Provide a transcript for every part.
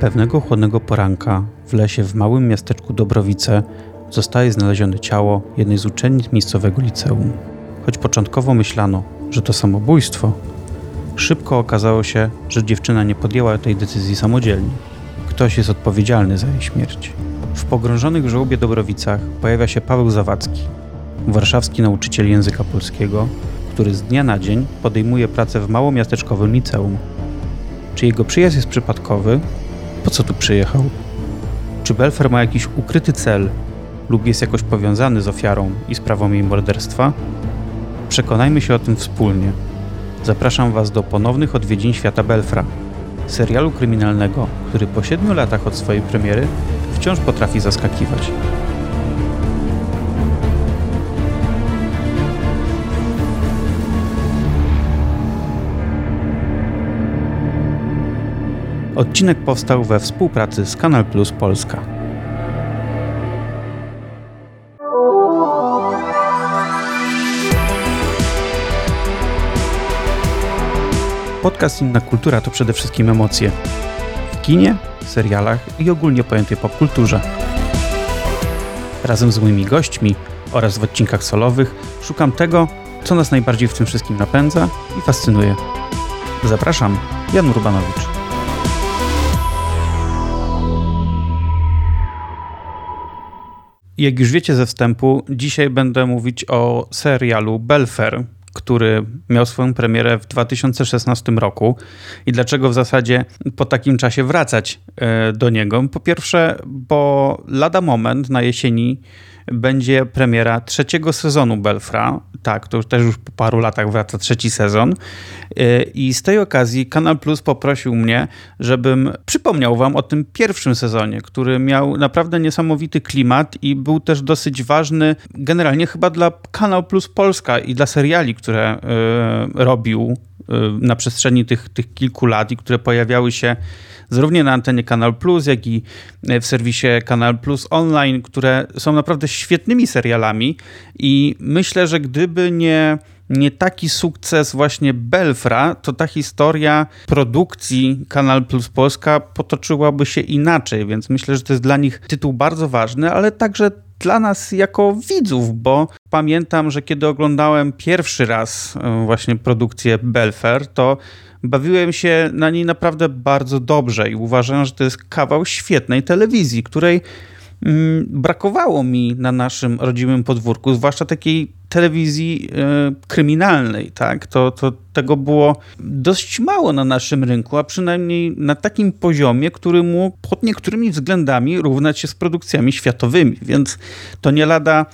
Pewnego chłodnego poranka w lesie w małym miasteczku Dobrowice zostaje znalezione ciało jednej z uczennic miejscowego liceum. Choć początkowo myślano, że to samobójstwo, szybko okazało się, że dziewczyna nie podjęła tej decyzji samodzielnie. Ktoś jest odpowiedzialny za jej śmierć. W pogrążonych w żałobie Dobrowicach pojawia się Paweł Zawadzki, warszawski nauczyciel języka polskiego, który z dnia na dzień podejmuje pracę w małomiasteczkowym liceum. Czy jego przyjazd jest przypadkowy? Po co tu przyjechał? Czy Belfer ma jakiś ukryty cel lub jest jakoś powiązany z ofiarą i sprawą jej morderstwa? Przekonajmy się o tym wspólnie. Zapraszam Was do ponownych odwiedzin świata Belfra, serialu kryminalnego, który po siedmiu latach od swojej premiery wciąż potrafi zaskakiwać. Odcinek powstał we współpracy z Kanal Plus Polska. Podcast Inna Kultura to przede wszystkim emocje. W kinie, serialach i ogólnie pojętej popkulturze. Razem z moimi gośćmi oraz w odcinkach solowych szukam tego, co nas najbardziej w tym wszystkim napędza i fascynuje. Zapraszam, Jan Urbanowicz. Jak już wiecie ze wstępu, dzisiaj będę mówić o serialu Belfer, który miał swoją premierę w 2016 roku i dlaczego w zasadzie po takim czasie wracać e, do niego. Po pierwsze, bo lada moment na jesieni będzie premiera trzeciego sezonu Belfra. Tak, to już też już po paru latach wraca trzeci sezon. Y, I z tej okazji Kanal Plus poprosił mnie, żebym przypomniał wam o tym pierwszym sezonie, który miał naprawdę niesamowity klimat i był też dosyć ważny generalnie chyba dla Kanal Plus Polska i dla seriali, które y, robił y, na przestrzeni tych, tych kilku lat i które pojawiały się zarówno na antenie Kanal Plus, jak i w serwisie Kanal Plus Online, które są naprawdę świetnymi serialami. I myślę, że gdyby nie nie taki sukces właśnie Belfra, to ta historia produkcji Kanal Plus Polska potoczyłaby się inaczej, więc myślę, że to jest dla nich tytuł bardzo ważny, ale także dla nas jako widzów, bo pamiętam, że kiedy oglądałem pierwszy raz e, właśnie produkcję Belfer, to bawiłem się na niej naprawdę bardzo dobrze i uważam, że to jest kawał świetnej telewizji, której brakowało mi na naszym rodzimym podwórku, zwłaszcza takiej telewizji y, kryminalnej, tak? To, to tego było dość mało na naszym rynku, a przynajmniej na takim poziomie, który mógł pod niektórymi względami równać się z produkcjami światowymi, więc to nie lada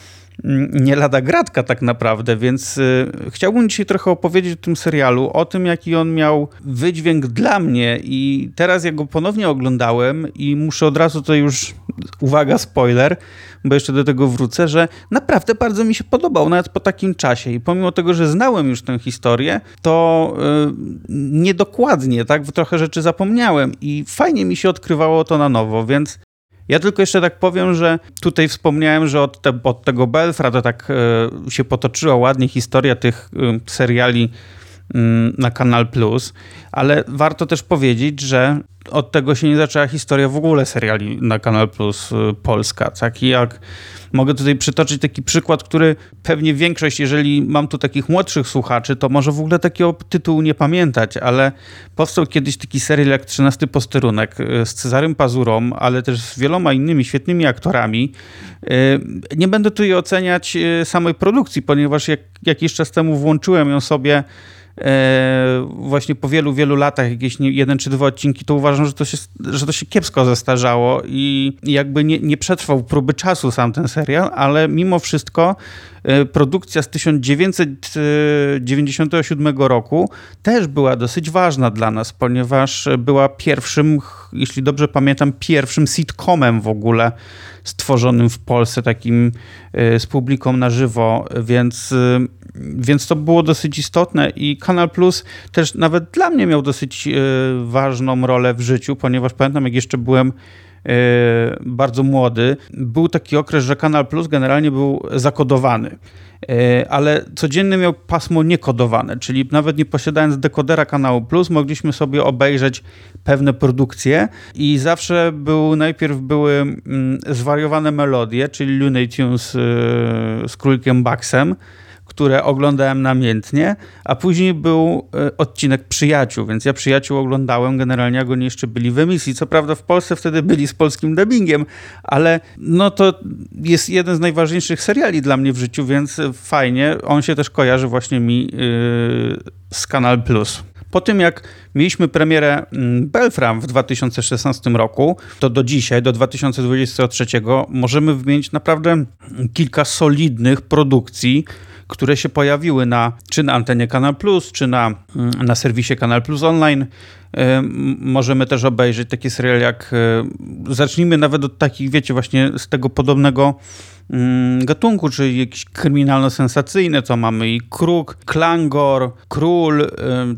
nie lada gratka tak naprawdę, więc y, chciałbym dzisiaj trochę opowiedzieć o tym serialu, o tym jaki on miał wydźwięk dla mnie i teraz ja go ponownie oglądałem i muszę od razu to już, uwaga spoiler, bo jeszcze do tego wrócę, że naprawdę bardzo mi się podobał, nawet po takim czasie. I pomimo tego, że znałem już tę historię, to y, niedokładnie, tak, trochę rzeczy zapomniałem i fajnie mi się odkrywało to na nowo, więc ja tylko jeszcze tak powiem, że tutaj wspomniałem, że od, te, od tego Belfra to tak y, się potoczyła ładnie historia tych y, seriali y, na Kanal Plus, ale warto też powiedzieć, że od tego się nie zaczęła historia w ogóle seriali na Kanal Plus Polska. Taki jak Mogę tutaj przytoczyć taki przykład, który pewnie większość, jeżeli mam tu takich młodszych słuchaczy, to może w ogóle takiego tytułu nie pamiętać, ale powstał kiedyś taki serial jak 13 posterunek e, z Cezarym Pazurą, ale też z wieloma innymi świetnymi aktorami. E, nie będę tutaj oceniać e, samej produkcji, ponieważ jak, jakiś czas temu włączyłem ją sobie właśnie po wielu, wielu latach, jakieś jeden czy dwa odcinki, to uważam, że to się, że to się kiepsko zestarzało i jakby nie, nie przetrwał próby czasu sam ten serial, ale mimo wszystko e, produkcja z 1997 roku też była dosyć ważna dla nas, ponieważ była pierwszym, jeśli dobrze pamiętam, pierwszym sitcomem w ogóle stworzonym w Polsce, takim e, z publiką na żywo, więc więc to było dosyć istotne i Kanal Plus też nawet dla mnie miał dosyć e, ważną rolę w życiu, ponieważ pamiętam, jak jeszcze byłem bardzo młody, był taki okres, że Kanal Plus generalnie był zakodowany. E, ale codziennie miał pasmo niekodowane, czyli nawet nie posiadając dekodera kanału Plus, mogliśmy sobie obejrzeć pewne produkcje i zawsze był, najpierw były mm, zwariowane melodie, czyli Looney Tunes e, z królikiem Baxem, które oglądałem namiętnie, a później był e, odcinek Przyjaciół, więc ja Przyjaciół oglądałem generalnie, jak oni jeszcze byli w emisji. Co prawda w Polsce wtedy byli z polskim dubbingiem, ale no to jest jeden z najważniejszych seriali dla mnie w życiu, więc fajnie. On się też kojarzy właśnie mi yy, z Kanal Plus. Po tym jak mieliśmy premierę mm, Belfram w 2016 roku, to do dzisiaj, do 2023 możemy wymienić naprawdę kilka solidnych produkcji, które się pojawiły na, czy na antenie Kanal Plus, czy na, mm, na serwisie Kanal Plus Online. Możemy też obejrzeć taki serial jak, zacznijmy nawet od takich, wiecie, właśnie z tego podobnego mm, gatunku, czyli jakieś kryminalno-sensacyjne, co mamy i Kruk, Klangor, Król,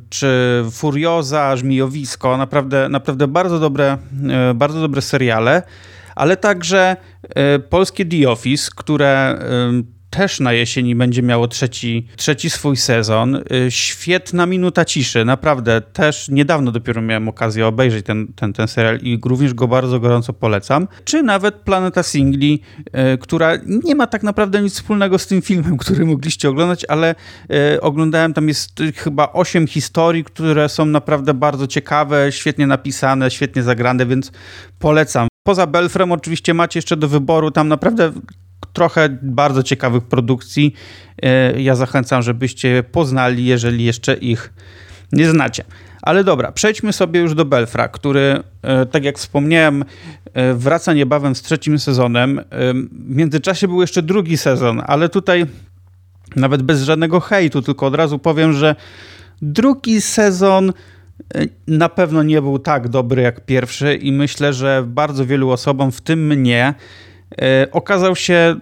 czy Furioza, Żmijowisko, naprawdę, naprawdę bardzo dobre, bardzo dobre seriale, ale także e, polskie The Office, które też na jesieni będzie miało trzeci, trzeci swój sezon. Y, świetna minuta ciszy, naprawdę. Też niedawno dopiero miałem okazję obejrzeć ten, ten, ten serial i również go bardzo gorąco polecam. Czy nawet Planeta Singli, y, która nie ma tak naprawdę nic wspólnego z tym filmem, który mogliście oglądać, ale y, oglądałem, tam jest chyba osiem historii, które są naprawdę bardzo ciekawe, świetnie napisane, świetnie zagrane, więc polecam. Poza Belfrem oczywiście macie jeszcze do wyboru tam naprawdę trochę bardzo ciekawych produkcji. E, ja zachęcam, żebyście poznali, jeżeli jeszcze ich nie znacie. Ale dobra, przejdźmy sobie już do Belfra, który, e, tak jak wspomniałem, e, wraca niebawem z trzecim sezonem. W międzyczasie był jeszcze drugi sezon, ale tutaj nawet bez żadnego hejtu, tylko od razu powiem, że drugi sezon na pewno nie był tak dobry jak pierwszy i myślę, że bardzo wielu osobom, w tym mnie, okazał się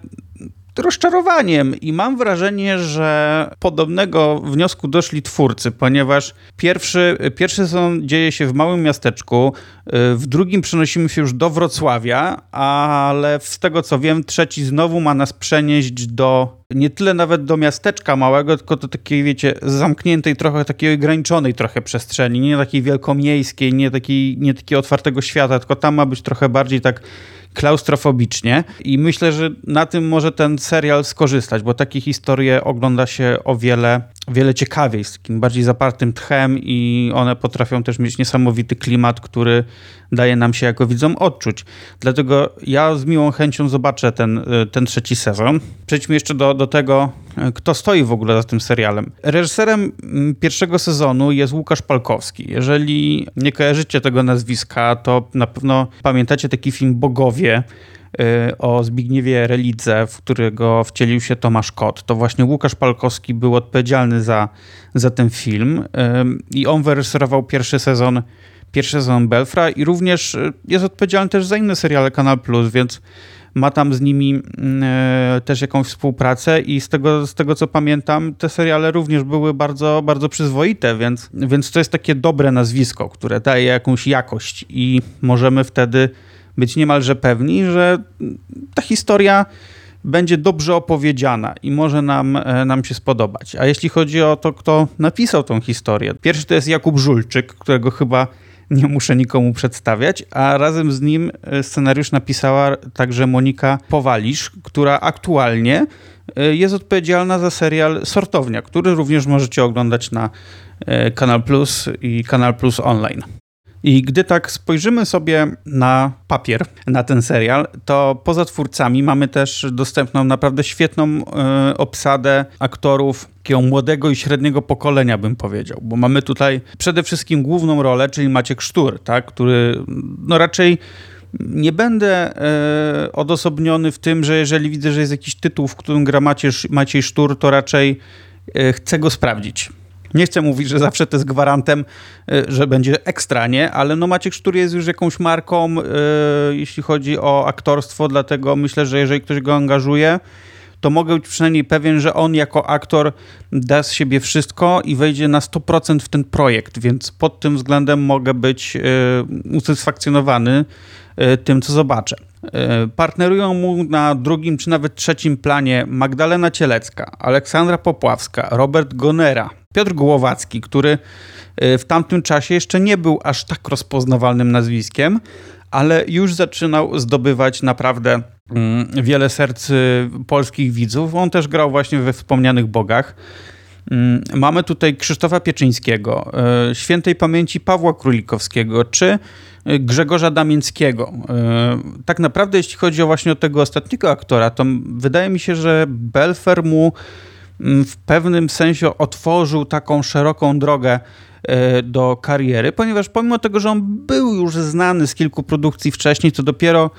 rozczarowaniem i mam wrażenie, że podobnego wniosku doszli twórcy, ponieważ pierwszy, pierwszy sezon dzieje się w małym miasteczku, e, w drugim przenosimy się już do Wrocławia, ale z tego co wiem, trzeci znowu ma nas przenieść do nie tyle nawet do miasteczka małego, tylko do takiej, wiecie, zamkniętej, trochę takiej ograniczonej trochę przestrzeni, nie takiej wielkomiejskiej, nie takiej, nie takiego otwartego świata, tylko tam ma być trochę bardziej tak klaustrofobicznie i myślę, że na tym może ten serial skorzystać, bo takie historie ogląda się o wiele, wiele ciekawiej, z takim bardziej zapartym tchem i one potrafią też mieć niesamowity klimat, który daje nam się jako widzom odczuć. Dlatego ja z miłą chęcią zobaczę ten, ten trzeci sezon. Przejdźmy jeszcze do, do tego, kto stoi w ogóle za tym serialem. Reżyserem mm, pierwszego sezonu jest Łukasz Palkowski. Jeżeli nie kojarzycie tego nazwiska, to na pewno pamiętacie taki film Bogowie y, o Zbigniewie Relidze, w którego wcielił się Tomasz Kot. To właśnie Łukasz Palkowski był odpowiedzialny za, za ten film i on wyreżyserował pierwszy sezon pierwszy sezon Belfra i również y, jest odpowiedzialny też za inne seriale Kanal Plus, więc ma tam z nimi mm, e, też jakąś współpracę i z tego, z tego co pamiętam, te seriale również były bardzo, bardzo przyzwoite, więc, więc to jest takie dobre nazwisko, które daje jakąś jakość i możemy wtedy być niemalże pewni, że ta historia będzie dobrze opowiedziana i może nam, e, nam się spodobać. A jeśli chodzi o to, kto napisał tą historię, pierwszy to jest Jakub Żulczyk, którego chyba nie muszę nikomu przedstawiać, a razem z nim e, scenariusz napisała także Monika Powalisz, która aktualnie e, jest odpowiedzialna za serial Sortownia, który również możecie oglądać na e, Kanal Plus i Kanal Plus Online. I gdy tak spojrzymy sobie na papier, na ten serial, to poza twórcami mamy też dostępną naprawdę świetną y, obsadę aktorów takiego młodego i średniego pokolenia, bym powiedział, bo mamy tutaj przede wszystkim główną rolę, czyli Maciek Sztur, tak, który no raczej nie będę e, odosobniony w tym, że jeżeli widzę, że jest jakiś tytuł, w którym gra Maciej, Maciej Sztur, to raczej e, chcę go sprawdzić. Nie chcę mówić, że zawsze to jest gwarantem, e, że będzie ekstra, nie? Ale no Maciek Sztur jest już jakąś marką, e, jeśli chodzi o aktorstwo, dlatego myślę, że jeżeli ktoś go angażuje, to mogę być przynajmniej pewien, że on jako aktor da z siebie wszystko i wejdzie na 100% w ten projekt, więc pod tym względem mogę być usatysfakcjonowany tym, co zobaczę. Partnerują mu na drugim czy nawet trzecim planie Magdalena Cielecka, Aleksandra Popławska, Robert Gonera, Piotr Głowacki, który w tamtym czasie jeszcze nie był aż tak rozpoznawalnym nazwiskiem, ale już zaczynał zdobywać naprawdę mm, wiele serc y, polskich widzów. On też grał właśnie we wspomnianych Bogach. Mm, mamy tutaj Krzysztofa Pieczyńskiego, y, świętej pamięci Pawła Królikowskiego czy y, Grzegorza Damińskiego. Tak naprawdę, jeśli chodzi o właśnie o tego ostatniego aktora, to wydaje mi się, że Belfer mu w pewnym sensie otworzył taką szeroką drogę E, do kariery, ponieważ pomimo tego, że on był już znany z kilku produkcji wcześniej, to dopiero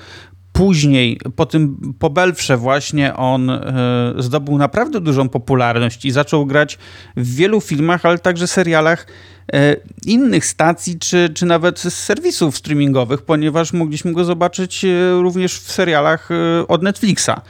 później, po tym, po Belfrze właśnie on e, zdobył naprawdę dużą popularność i zaczął grać w wielu filmach, ale także serialach innych stacji, czy, czy nawet z serwisów streamingowych, ponieważ mogliśmy go zobaczyć również w serialach od Netflixa.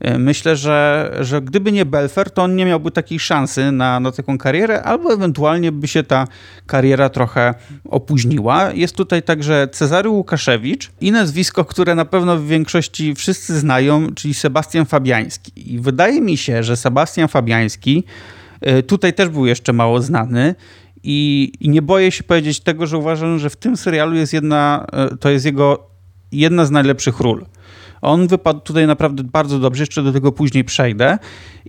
E, myślę, że, że gdyby nie Belfer, to on nie miałby takiej szansy na, na taką karierę, albo ewentualnie by się ta kariera trochę opóźniła. Jest tutaj także Cezary Łukaszewicz i nazwisko, które na pewno w większości wszyscy znają, czyli Sebastian Fabiański. I wydaje mi się, że Sebastian Fabiański e, tutaj też był jeszcze mało znany. I, I, nie boję się powiedzieć tego, że uważam, że w tym serialu jest jedna, e, to jest jego jedna z najlepszych ról. On wypadł tutaj naprawdę bardzo dobrze, jeszcze do tego później przejdę.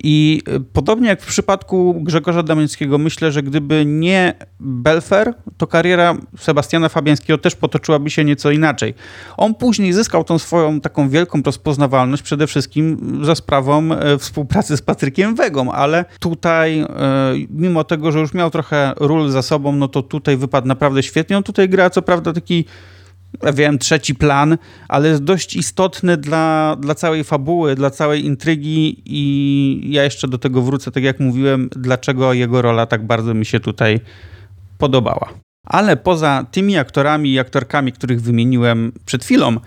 I e, podobnie jak w przypadku Grzegorza Damińskiego, myślę, że gdyby nie Belfer, to kariera Sebastiana Fabiańskiego też potoczyłaby się nieco inaczej. On później zyskał tą swoją taką wielką rozpoznawalność przede wszystkim za sprawą e, współpracy z Patrykiem Wegą, ale tutaj, e, mimo tego, że już miał trochę ról za sobą, no to tutaj wypadł naprawdę świetnie. On tutaj gra co prawda taki wiem, trzeci plan, ale jest dość istotny dla, dla całej fabuły, dla całej intrygi i ja jeszcze do tego wrócę, tak jak mówiłem, dlaczego jego rola tak bardzo mi się tutaj podobała. Ale poza tymi aktorami i aktorkami, których wymieniłem przed chwilą,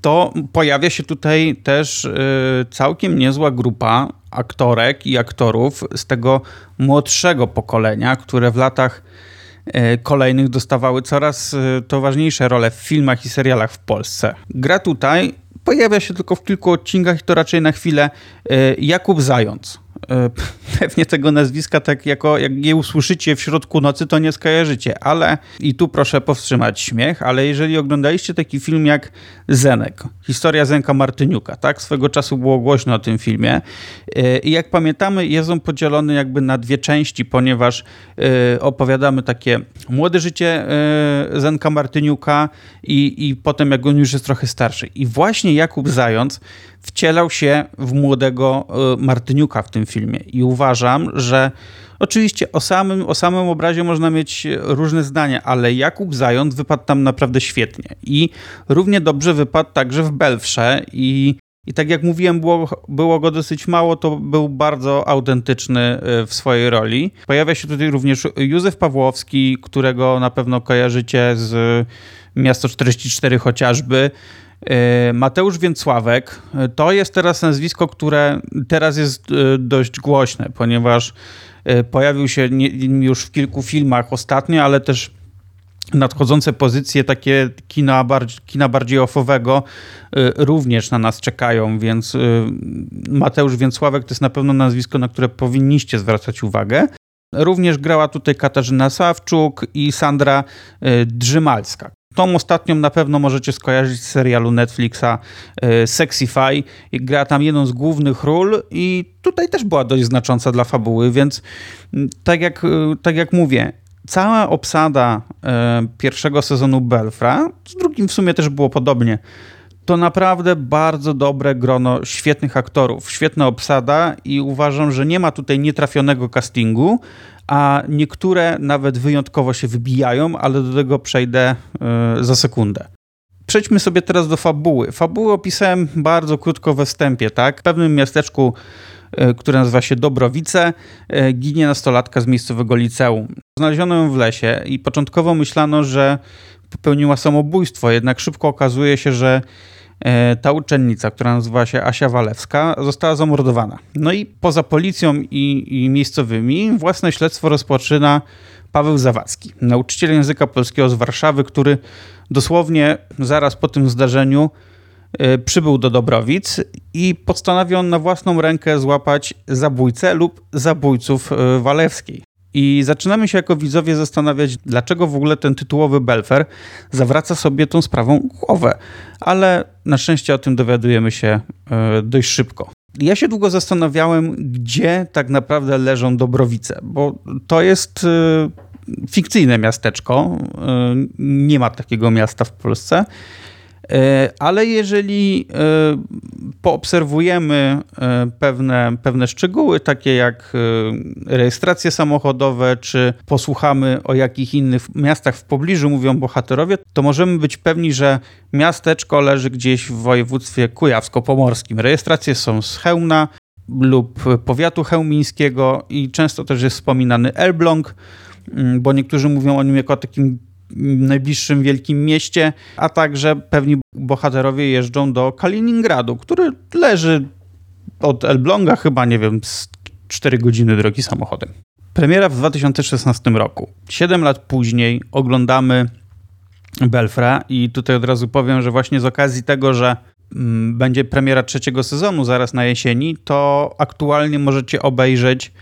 to pojawia się tutaj też y, całkiem niezła grupa aktorek i aktorów z tego młodszego pokolenia, które w latach kolejnych dostawały coraz e, to ważniejsze role w filmach i serialach w Polsce. Gra tutaj pojawia się tylko w kilku odcinkach i to raczej na chwilę e, Jakub Zając. E, pewnie tego nazwiska tak jako, jak je usłyszycie w środku nocy, to nie skojarzycie, ale i tu proszę powstrzymać śmiech, ale jeżeli oglądaliście taki film jak Zenek, historia Zenka Martyniuka, tak? Swego czasu było głośno o tym filmie e, i jak pamiętamy jest on podzielony jakby na dwie części, ponieważ e, opowiadamy takie młode życie Zenka Martyniuka i, i potem jak on już jest trochę starszy. I właśnie Jakub Zając wcielał się w młodego e, Martyniuka w tym filmie. I uważam, że oczywiście o samym, o samym obrazie można mieć różne zdania, ale Jakub Zając wypadł tam naprawdę świetnie. I równie dobrze wypadł także w Belfrze i i tak jak mówiłem, było, było go dosyć mało, to był bardzo autentyczny e, w swojej roli. Pojawia się tutaj również Józef Pawłowski, którego na pewno kojarzycie z Miasto 44 chociażby. E, Mateusz Więcławek e, to jest teraz nazwisko, które teraz jest e, dość głośne, ponieważ pojawił się już w kilku filmach ostatnio, ale też nadchodzące pozycje takie kina bardziej, kina bardziej offowego również na nas czekają, więc Mateusz Więcławek to jest na pewno nazwisko, na które powinniście zwracać uwagę. Również grała tutaj Katarzyna Sawczuk i Sandra Drzymalska. Tą ostatnią na pewno możecie skojarzyć z serialu Netflixa e, Sexify. Gra tam jedną z głównych ról i tutaj też była dość znacząca dla fabuły, więc mm, tak jak, e, tak jak mówię, cała obsada e, pierwszego sezonu Belfra, z drugim w sumie też było podobnie, to naprawdę bardzo dobre grono świetnych aktorów, świetna obsada i uważam, że nie ma tutaj nietrafionego castingu, a niektóre nawet wyjątkowo się wybijają, ale do tego przejdę e, za sekundę. Przejdźmy sobie teraz do fabuły. Fabułę opisałem bardzo krótko we wstępie, tak? W pewnym miasteczku, e, które nazywa się Dobrowice, e, ginie nastolatka z miejscowego liceum. Znaleziono ją w lesie i początkowo myślano, że popełniła samobójstwo, jednak szybko okazuje się, że e, ta uczennica, która nazywa się Asia Walewska, została zamordowana. No i poza policją i, i miejscowymi własne śledztwo rozpoczyna Paweł Zawadzki, nauczyciel języka polskiego z Warszawy, który dosłownie zaraz po tym zdarzeniu e, przybył do Dobrowic i postanowił na własną rękę złapać zabójcę lub zabójców e, Walewskiej. I zaczynamy się jako widzowie zastanawiać, dlaczego w ogóle ten tytułowy Belfer zawraca sobie tą sprawą głowę. Ale na szczęście o tym dowiadujemy się e, dość szybko. Ja się długo zastanawiałem, gdzie tak naprawdę leżą Dobrowice, bo to jest e, fikcyjne miasteczko. E, nie ma takiego miasta w Polsce. E, ale jeżeli e, poobserwujemy e, pewne, pewne szczegóły, takie jak rejestracje samochodowe, czy posłuchamy o jakich innych miastach w pobliżu mówią bohaterowie, to możemy być pewni, że miasteczko leży gdzieś w województwie kujawsko-pomorskim. Rejestracje są z Chełmna lub powiatu chełmińskiego i często też jest wspominany Elbląg, bo niektórzy mówią o nim jako o takim najbliższym wielkim mieście, a także pewni bohaterowie jeżdżą do Kaliningradu, który leży od Elbląga chyba, nie wiem, z 4 godziny drogi samochodem. Premiera w 2016 roku. Siedem lat później oglądamy Belfra i tutaj od razu powiem, że właśnie z okazji tego, że mm, będzie premiera trzeciego sezonu zaraz na jesieni, to aktualnie możecie obejrzeć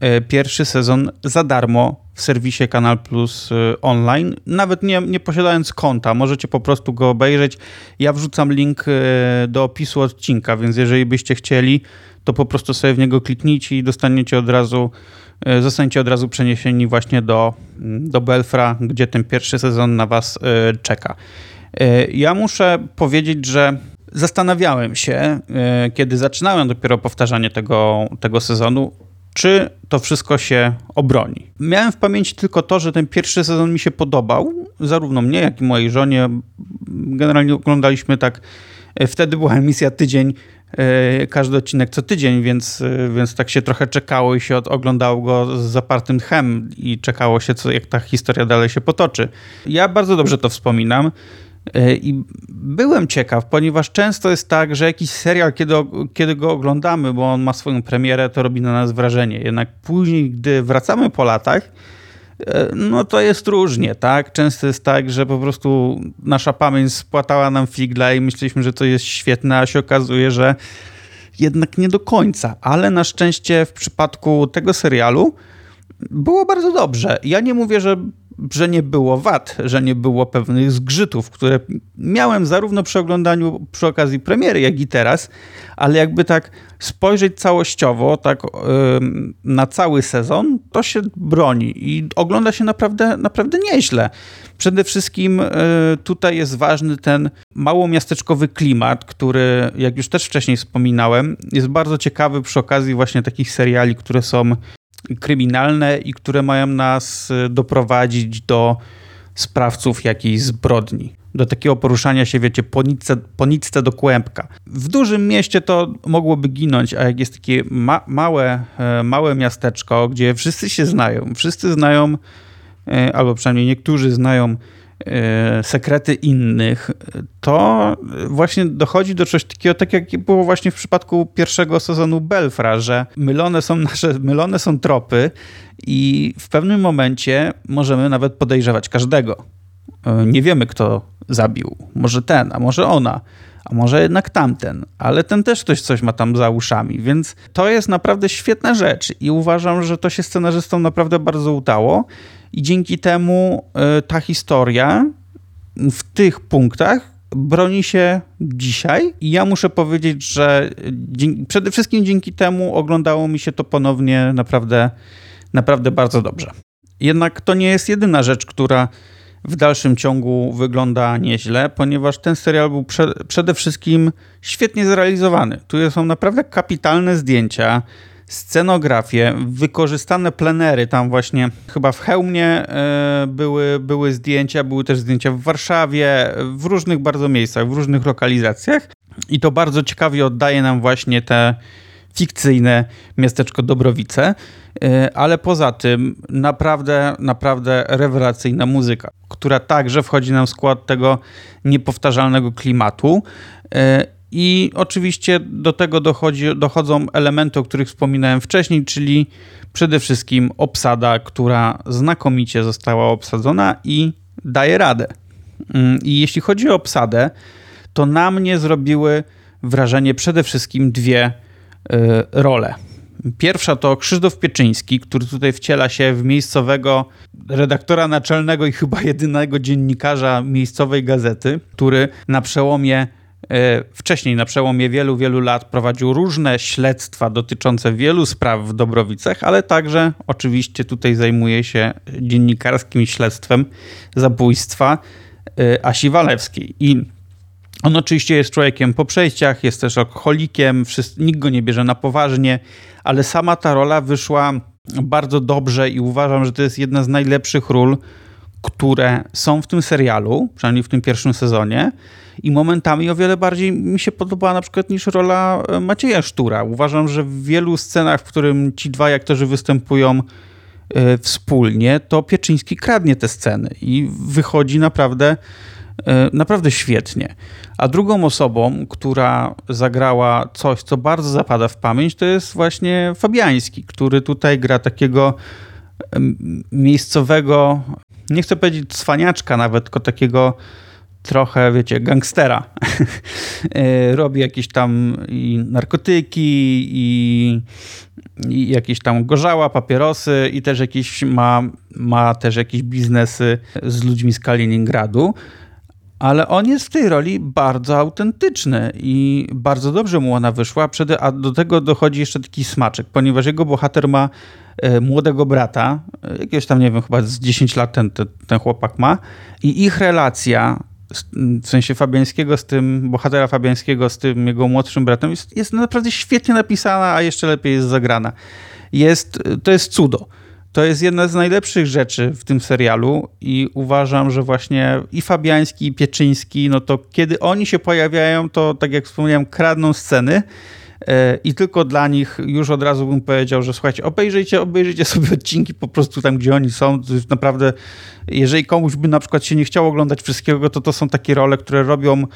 E, pierwszy sezon za darmo w serwisie Kanal Plus e, online, nawet nie, nie posiadając konta. Możecie po prostu go obejrzeć. Ja wrzucam link e, do opisu odcinka, więc jeżeli byście chcieli, to po prostu sobie w niego kliknijcie i dostaniecie od razu, zostaniecie od razu przeniesieni właśnie do, do Belfra, gdzie ten pierwszy sezon na Was czeka. Ja muszę powiedzieć, że zastanawiałem się, kiedy zaczynałem dopiero powtarzanie tego, tego sezonu, czy to wszystko się obroni. Miałem w pamięci tylko to, że ten pierwszy sezon mi się podobał, zarówno mnie, jak i mojej żonie. Generalnie oglądaliśmy tak, e, wtedy była emisja tydzień, e, każdy odcinek co tydzień, więc, e, więc tak się trochę czekało i się oglądało go z zapartym tchem i czekało się, co, jak ta historia dalej się potoczy. Ja bardzo dobrze to wspominam. E, I byłem ciekaw, ponieważ często jest tak, że jakiś serial, kiedy, kiedy go oglądamy, bo on ma swoją premierę, to robi na nas wrażenie. Jednak później, gdy wracamy po latach, e, no to jest różnie, tak? Często jest tak, że po prostu nasza pamięć spłatała nam figla i myśleliśmy, że to jest świetne, a się okazuje, że jednak nie do końca. Ale na szczęście w przypadku tego serialu było bardzo dobrze. Ja nie mówię, że że nie było wad, że nie było pewnych zgrzytów, które miałem zarówno przy oglądaniu przy okazji premiery, jak i teraz, ale jakby tak spojrzeć całościowo, tak yy, na cały sezon, to się broni i ogląda się naprawdę, naprawdę nieźle. Przede wszystkim yy, tutaj jest ważny ten małomiasteczkowy klimat, który, jak już też wcześniej wspominałem, jest bardzo ciekawy przy okazji właśnie takich seriali, które są kryminalne i które mają nas y, doprowadzić do sprawców jakiejś zbrodni. Do takiego poruszania się, wiecie, po nitce, po nitce do kłębka. W dużym mieście to mogłoby ginąć, a jak jest takie ma małe, e, małe miasteczko, gdzie wszyscy się znają, wszyscy znają, e, albo przynajmniej niektórzy znają sekrety innych, to właśnie dochodzi do czegoś takiego, tak jak było właśnie w przypadku pierwszego sezonu Belfra, że mylone są nasze, mylone są tropy i w pewnym momencie możemy nawet podejrzewać każdego. E, nie wiemy, kto zabił. Może ten, a może ona, a może jednak tamten, ale ten też ktoś coś ma tam za uszami, więc to jest naprawdę świetna rzecz i uważam, że to się scenarzystom naprawdę bardzo udało i dzięki temu e, ta historia w tych punktach broni się dzisiaj. I ja muszę powiedzieć, że przede wszystkim dzięki temu oglądało mi się to ponownie naprawdę, naprawdę bardzo dobrze. Jednak to nie jest jedyna rzecz, która w dalszym ciągu wygląda nieźle, ponieważ ten serial był prze, przede wszystkim świetnie zrealizowany. Tu są naprawdę kapitalne zdjęcia scenografię, wykorzystane plenery, tam właśnie chyba w Chełmie e, były, były zdjęcia, były też zdjęcia w Warszawie, w różnych bardzo miejscach, w różnych lokalizacjach i to bardzo ciekawie oddaje nam właśnie te fikcyjne miasteczko Dobrowice, e, ale poza tym naprawdę, naprawdę rewelacyjna muzyka, która także wchodzi nam w skład tego niepowtarzalnego klimatu. E, I oczywiście do tego dochodzi, dochodzą elementy, o których wspominałem wcześniej, czyli przede wszystkim obsada, która znakomicie została obsadzona i daje radę. Mm, I jeśli chodzi o obsadę, to na mnie zrobiły wrażenie przede wszystkim dwie role. Pierwsza to Krzysztof Pieczyński, który tutaj wciela się w miejscowego redaktora naczelnego i chyba jedynego dziennikarza miejscowej gazety, który na przełomie E, wcześniej, na przełomie wielu, wielu lat, prowadził różne śledztwa dotyczące wielu spraw w Dobrowicach, ale także oczywiście tutaj zajmuje się dziennikarskim śledztwem zabójstwa e, Asi Walewskiej. I on oczywiście jest człowiekiem po przejściach, jest też alkoholikiem, nikt go nie bierze na poważnie, ale sama ta rola wyszła bardzo dobrze i uważam, że to jest jedna z najlepszych ról, które są w tym serialu, przynajmniej w tym pierwszym sezonie i momentami o wiele bardziej mi się podobała na przykład niż rola e, Macieja Sztura. Uważam, że w wielu scenach, w którym ci dwaj aktorzy występują e, wspólnie, to Pieczyński kradnie te sceny i wychodzi naprawdę naprawdę świetnie. A drugą osobą, która zagrała coś, co bardzo zapada w pamięć, to jest właśnie Fabiański, który tutaj gra takiego miejscowego, nie chcę powiedzieć cwaniaczka nawet, tylko takiego trochę, wiecie, gangstera. E, robi jakieś tam i narkotyki, i, i, jakieś tam gorzała, papierosy i też jakieś ma, ma też jakieś biznesy z ludźmi z Kaliningradu. Ale on jest w tej roli bardzo autentyczny i bardzo dobrze mu ona wyszła. A do tego dochodzi jeszcze taki smaczek, ponieważ jego bohater ma e, młodego brata, e, jakiegoś tam, nie wiem, chyba z 10 lat ten, ten, ten chłopak ma, i ich relacja w sensie Fabiańskiego z tym, bohatera Fabiańskiego z tym jego młodszym bratem jest, jest naprawdę świetnie napisana, a jeszcze lepiej jest zagrana. Jest, to jest cudo. To jest jedna z najlepszych rzeczy w tym serialu i uważam, że właśnie i Fabiański, i Pieczyński, no to kiedy oni się pojawiają, to tak jak wspomniałem, kradną sceny i tylko dla nich już od razu bym powiedział, że słuchajcie, obejrzyjcie, obejrzyjcie sobie odcinki po prostu tam, gdzie oni są. Naprawdę jeżeli komuś by na przykład się nie chciało oglądać wszystkiego, to to są takie role, które robią e,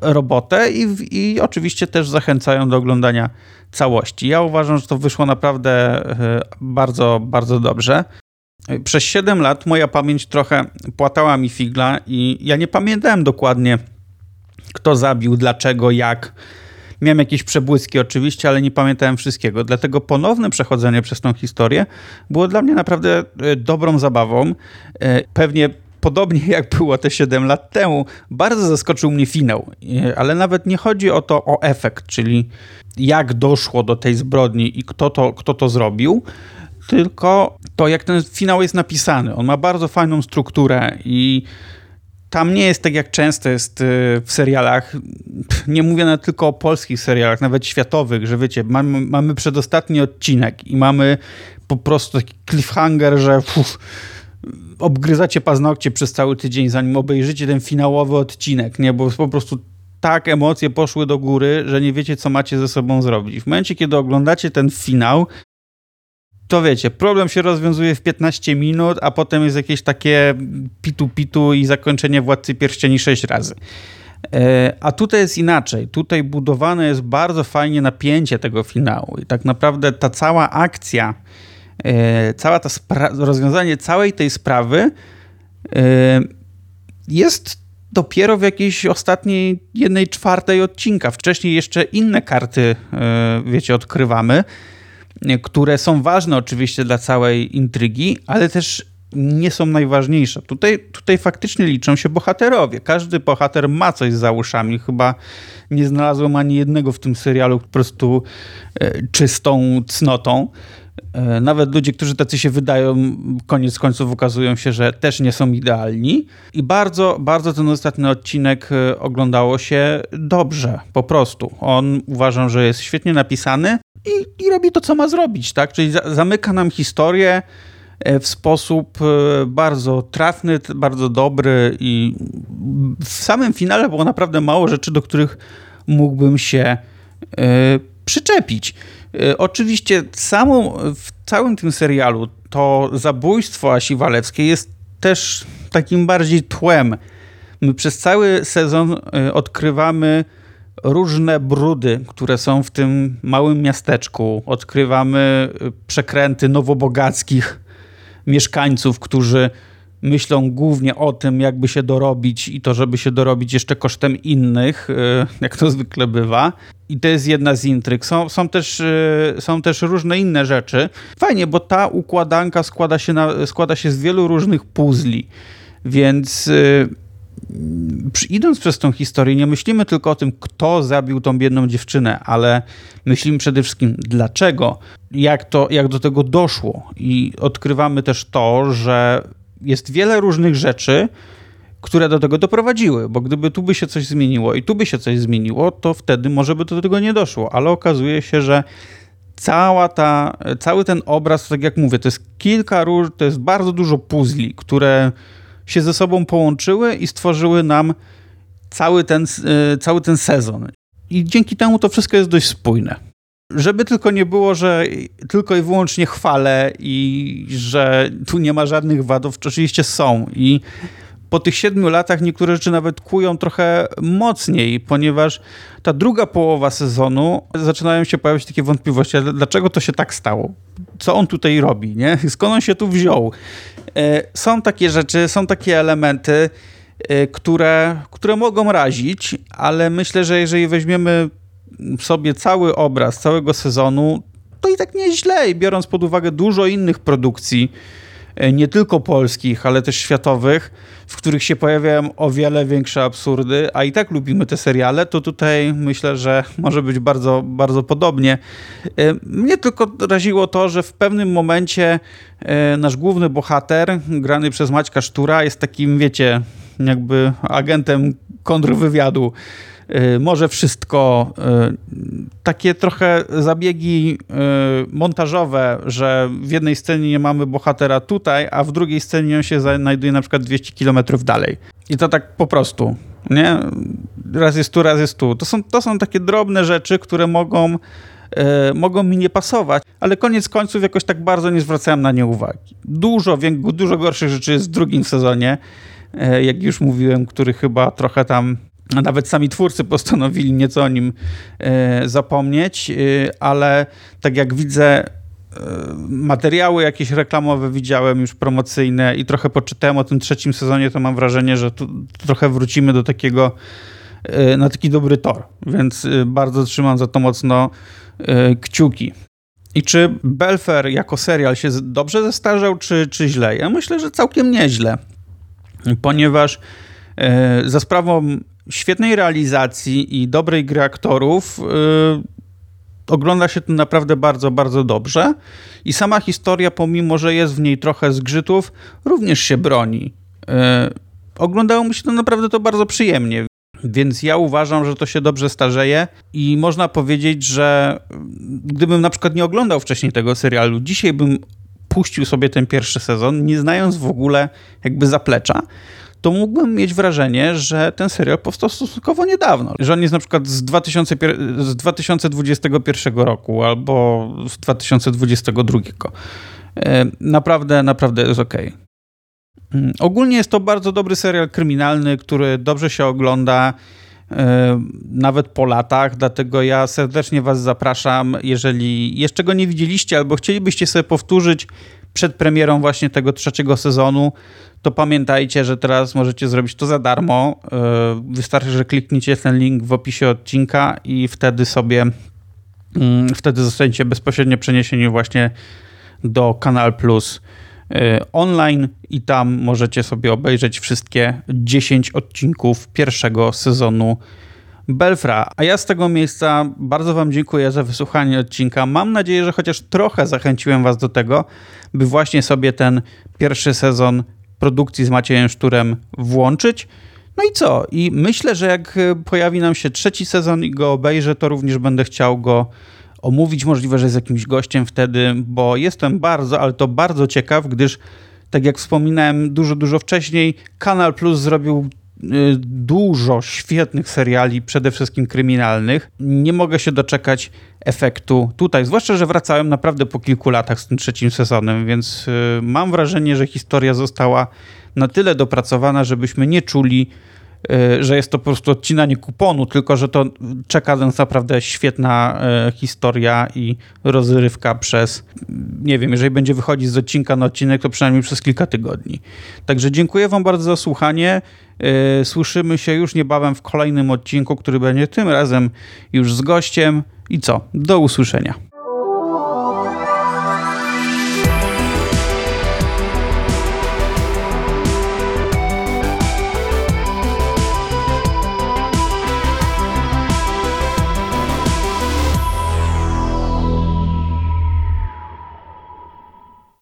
robotę i, i oczywiście też zachęcają do oglądania całości. Ja uważam, że to wyszło naprawdę e, bardzo, bardzo dobrze. Przez 7 lat moja pamięć trochę płatała mi figla i ja nie pamiętałem dokładnie, kto zabił, dlaczego, jak Miałem jakieś przebłyski oczywiście, ale nie pamiętałem wszystkiego. Dlatego ponowne przechodzenie przez tą historię było dla mnie naprawdę e, dobrą zabawą. E, pewnie podobnie jak było te 7 lat temu, bardzo zaskoczył mnie finał. E, ale nawet nie chodzi o to, o efekt, czyli jak doszło do tej zbrodni i kto to, kto to zrobił, tylko to, jak ten finał jest napisany. On ma bardzo fajną strukturę i tam nie jest tak jak często jest y, w serialach. Nie mówię nawet tylko o polskich serialach, nawet światowych, że wiecie, mamy, mamy przedostatni odcinek i mamy po prostu taki cliffhanger, że obgryzacie paznokcie przez cały tydzień, zanim obejrzycie ten finałowy odcinek, nie? Bo po prostu tak emocje poszły do góry, że nie wiecie, co macie ze sobą zrobić. W momencie, kiedy oglądacie ten finał, to wiecie, problem się rozwiązuje w 15 minut, a potem jest jakieś takie pitu-pitu i zakończenie Władcy Pierścieni 6 razy. E, a tutaj jest inaczej. Tutaj budowane jest bardzo fajnie napięcie tego finału. I tak naprawdę ta cała akcja, e, cała ta rozwiązanie całej tej sprawy e, jest dopiero w jakiejś ostatniej jednej czwartej odcinka. Wcześniej jeszcze inne karty, wiecie, odkrywamy które są ważne oczywiście dla całej intrygi, ale też nie są najważniejsze. Tutaj, tutaj faktycznie liczą się bohaterowie. Każdy bohater ma coś za uszami. Chyba nie znalazłem ani jednego w tym serialu po prostu e, czystą cnotą. E, nawet ludzie, którzy tacy się wydają, koniec końców okazują się, że też nie są idealni. I bardzo, bardzo ten ostatni odcinek e, oglądało się dobrze, po prostu. On uważam, że jest świetnie napisany i, i robi to, co ma zrobić, tak? Czyli za, zamyka nam historię e, w sposób bardzo trafny, bardzo dobry i w samym finale było naprawdę mało rzeczy, do których mógłbym się przyczepić. E, oczywiście samą, w całym tym serialu to zabójstwo Asi Walewskiej jest też takim bardziej tłem. My przez cały sezon e, odkrywamy różne brudy, które są w tym małym miasteczku. Odkrywamy przekręty nowobogackich mieszkańców, którzy myślą głównie o tym, jakby się dorobić i to, żeby się dorobić jeszcze kosztem innych, e, jak to zwykle bywa. I to jest jedna z intryg. Są, są, też, e, są też różne inne rzeczy. Fajnie, bo ta układanka składa się, na, składa się z wielu różnych puzli, więc idąc przez tą historię, nie myślimy tylko o tym, kto zabił tą biedną dziewczynę, ale myślimy przede wszystkim dlaczego, jak, to, jak do tego doszło. I odkrywamy też to, że jest wiele różnych rzeczy, które do tego doprowadziły, bo gdyby tu by się coś zmieniło i tu by się coś zmieniło, to wtedy może by do tego nie doszło, ale okazuje się, że cała ta, cały ten obraz, tak jak mówię, to jest kilka róż, to jest bardzo dużo puzli, które się ze sobą połączyły i stworzyły nam cały ten, e, cały ten sezon. I dzięki temu to wszystko jest dość spójne. Żeby tylko nie było, że tylko i wyłącznie chwalę i że tu nie ma żadnych wadów, oczywiście są. I po tych siedmiu latach niektóre rzeczy nawet kują trochę mocniej, ponieważ ta druga połowa sezonu zaczynają się pojawiać takie wątpliwości, dlaczego to się tak stało? Co on tutaj robi? Nie? Skąd on się tu wziął? E, są takie rzeczy, są takie elementy, e, które, które mogą razić, ale myślę, że jeżeli weźmiemy sobie cały obraz całego sezonu, to i tak nieźle. I biorąc pod uwagę dużo innych produkcji, e, nie tylko polskich, ale też światowych, w których się pojawiają o wiele większe absurdy, a i tak lubimy te seriale, to tutaj myślę, że może być bardzo, bardzo podobnie. E, mnie tylko raziło to, że w pewnym momencie e, nasz główny bohater, grany przez Maćka Sztura, jest takim, wiecie, jakby agentem kontrwywiadu Y, może wszystko. Y, takie trochę zabiegi y, montażowe, że w jednej scenie nie mamy bohatera tutaj, a w drugiej scenie on się znajduje na przykład 200 kilometrów dalej. I to tak po prostu, nie? Raz jest tu, raz jest tu. To są, to są takie drobne rzeczy, które mogą, mogą mi nie pasować, ale koniec końców jakoś tak bardzo nie zwracałem na nie uwagi. Dużo, dużo gorszych rzeczy jest w drugim sezonie, jak już mówiłem, który chyba trochę tam nawet sami twórcy postanowili nieco o nim e, zapomnieć, e, ale tak jak widzę, e, materiały jakieś reklamowe widziałem już promocyjne i trochę poczytałem o tym trzecim sezonie, to mam wrażenie, że tu trochę wrócimy do takiego na taki dobry tor, więc bardzo trzymam za to mocno kciuki. I czy Belfer jako serial się dobrze zestarzał, czy, czy źle? Ja myślę, że całkiem nieźle, ponieważ za sprawą świetnej realizacji i dobrej gry aktorów yy, ogląda się to naprawdę bardzo, bardzo dobrze. I sama historia, pomimo że jest w niej trochę zgrzytów, również się broni. Yy, oglądało mi się to naprawdę to bardzo przyjemnie. Więc ja uważam, że to się dobrze starzeje i można powiedzieć, że gdybym na przykład nie oglądał wcześniej tego serialu, dzisiaj bym puścił sobie ten pierwszy sezon, nie znając w ogóle jakby zaplecza, to mógłbym mieć wrażenie, że ten serial powstał stosunkowo niedawno. Że on jest na przykład z, 2000, z 2021 roku albo z 2022. E, naprawdę, naprawdę jest ok. Mm, ogólnie jest to bardzo dobry serial kryminalny, który dobrze się ogląda e, nawet po latach, dlatego ja serdecznie Was zapraszam, jeżeli jeszcze go nie widzieliście albo chcielibyście sobie powtórzyć przed premierą właśnie tego trzeciego sezonu, to pamiętajcie, że teraz możecie zrobić to za darmo. E, wystarczy, że klikniecie ten link w opisie odcinka i wtedy sobie mm, wtedy zostaniecie bezpośrednio przeniesieni właśnie do Kanal Plus e, online i tam możecie sobie obejrzeć wszystkie 10 odcinków pierwszego sezonu Belfra. A ja z tego miejsca bardzo Wam dziękuję za wysłuchanie odcinka. Mam nadzieję, że chociaż trochę zachęciłem Was do tego, by właśnie sobie ten pierwszy sezon produkcji z Maciejem Szturem włączyć. No i co? I myślę, że jak pojawi nam się trzeci sezon i go obejrzę, to również będę chciał go omówić, możliwe, że z jakimś gościem wtedy, bo jestem bardzo, ale to bardzo ciekaw, gdyż tak jak wspominałem dużo, dużo wcześniej, Kanal Plus zrobił dużo świetnych seriali, przede wszystkim kryminalnych. Nie mogę się doczekać efektu tutaj, zwłaszcza, że wracałem naprawdę po kilku latach z tym trzecim sezonem, więc mam wrażenie, że historia została na tyle dopracowana, żebyśmy nie czuli że jest to po prostu odcinanie kuponu, tylko że to czeka nas naprawdę świetna e, historia i rozrywka przez, nie wiem, jeżeli będzie wychodzić z odcinka na odcinek, to przynajmniej przez kilka tygodni. Także dziękuję Wam bardzo za słuchanie. E, słyszymy się już niebawem w kolejnym odcinku, który będzie tym razem już z gościem. I co? Do usłyszenia.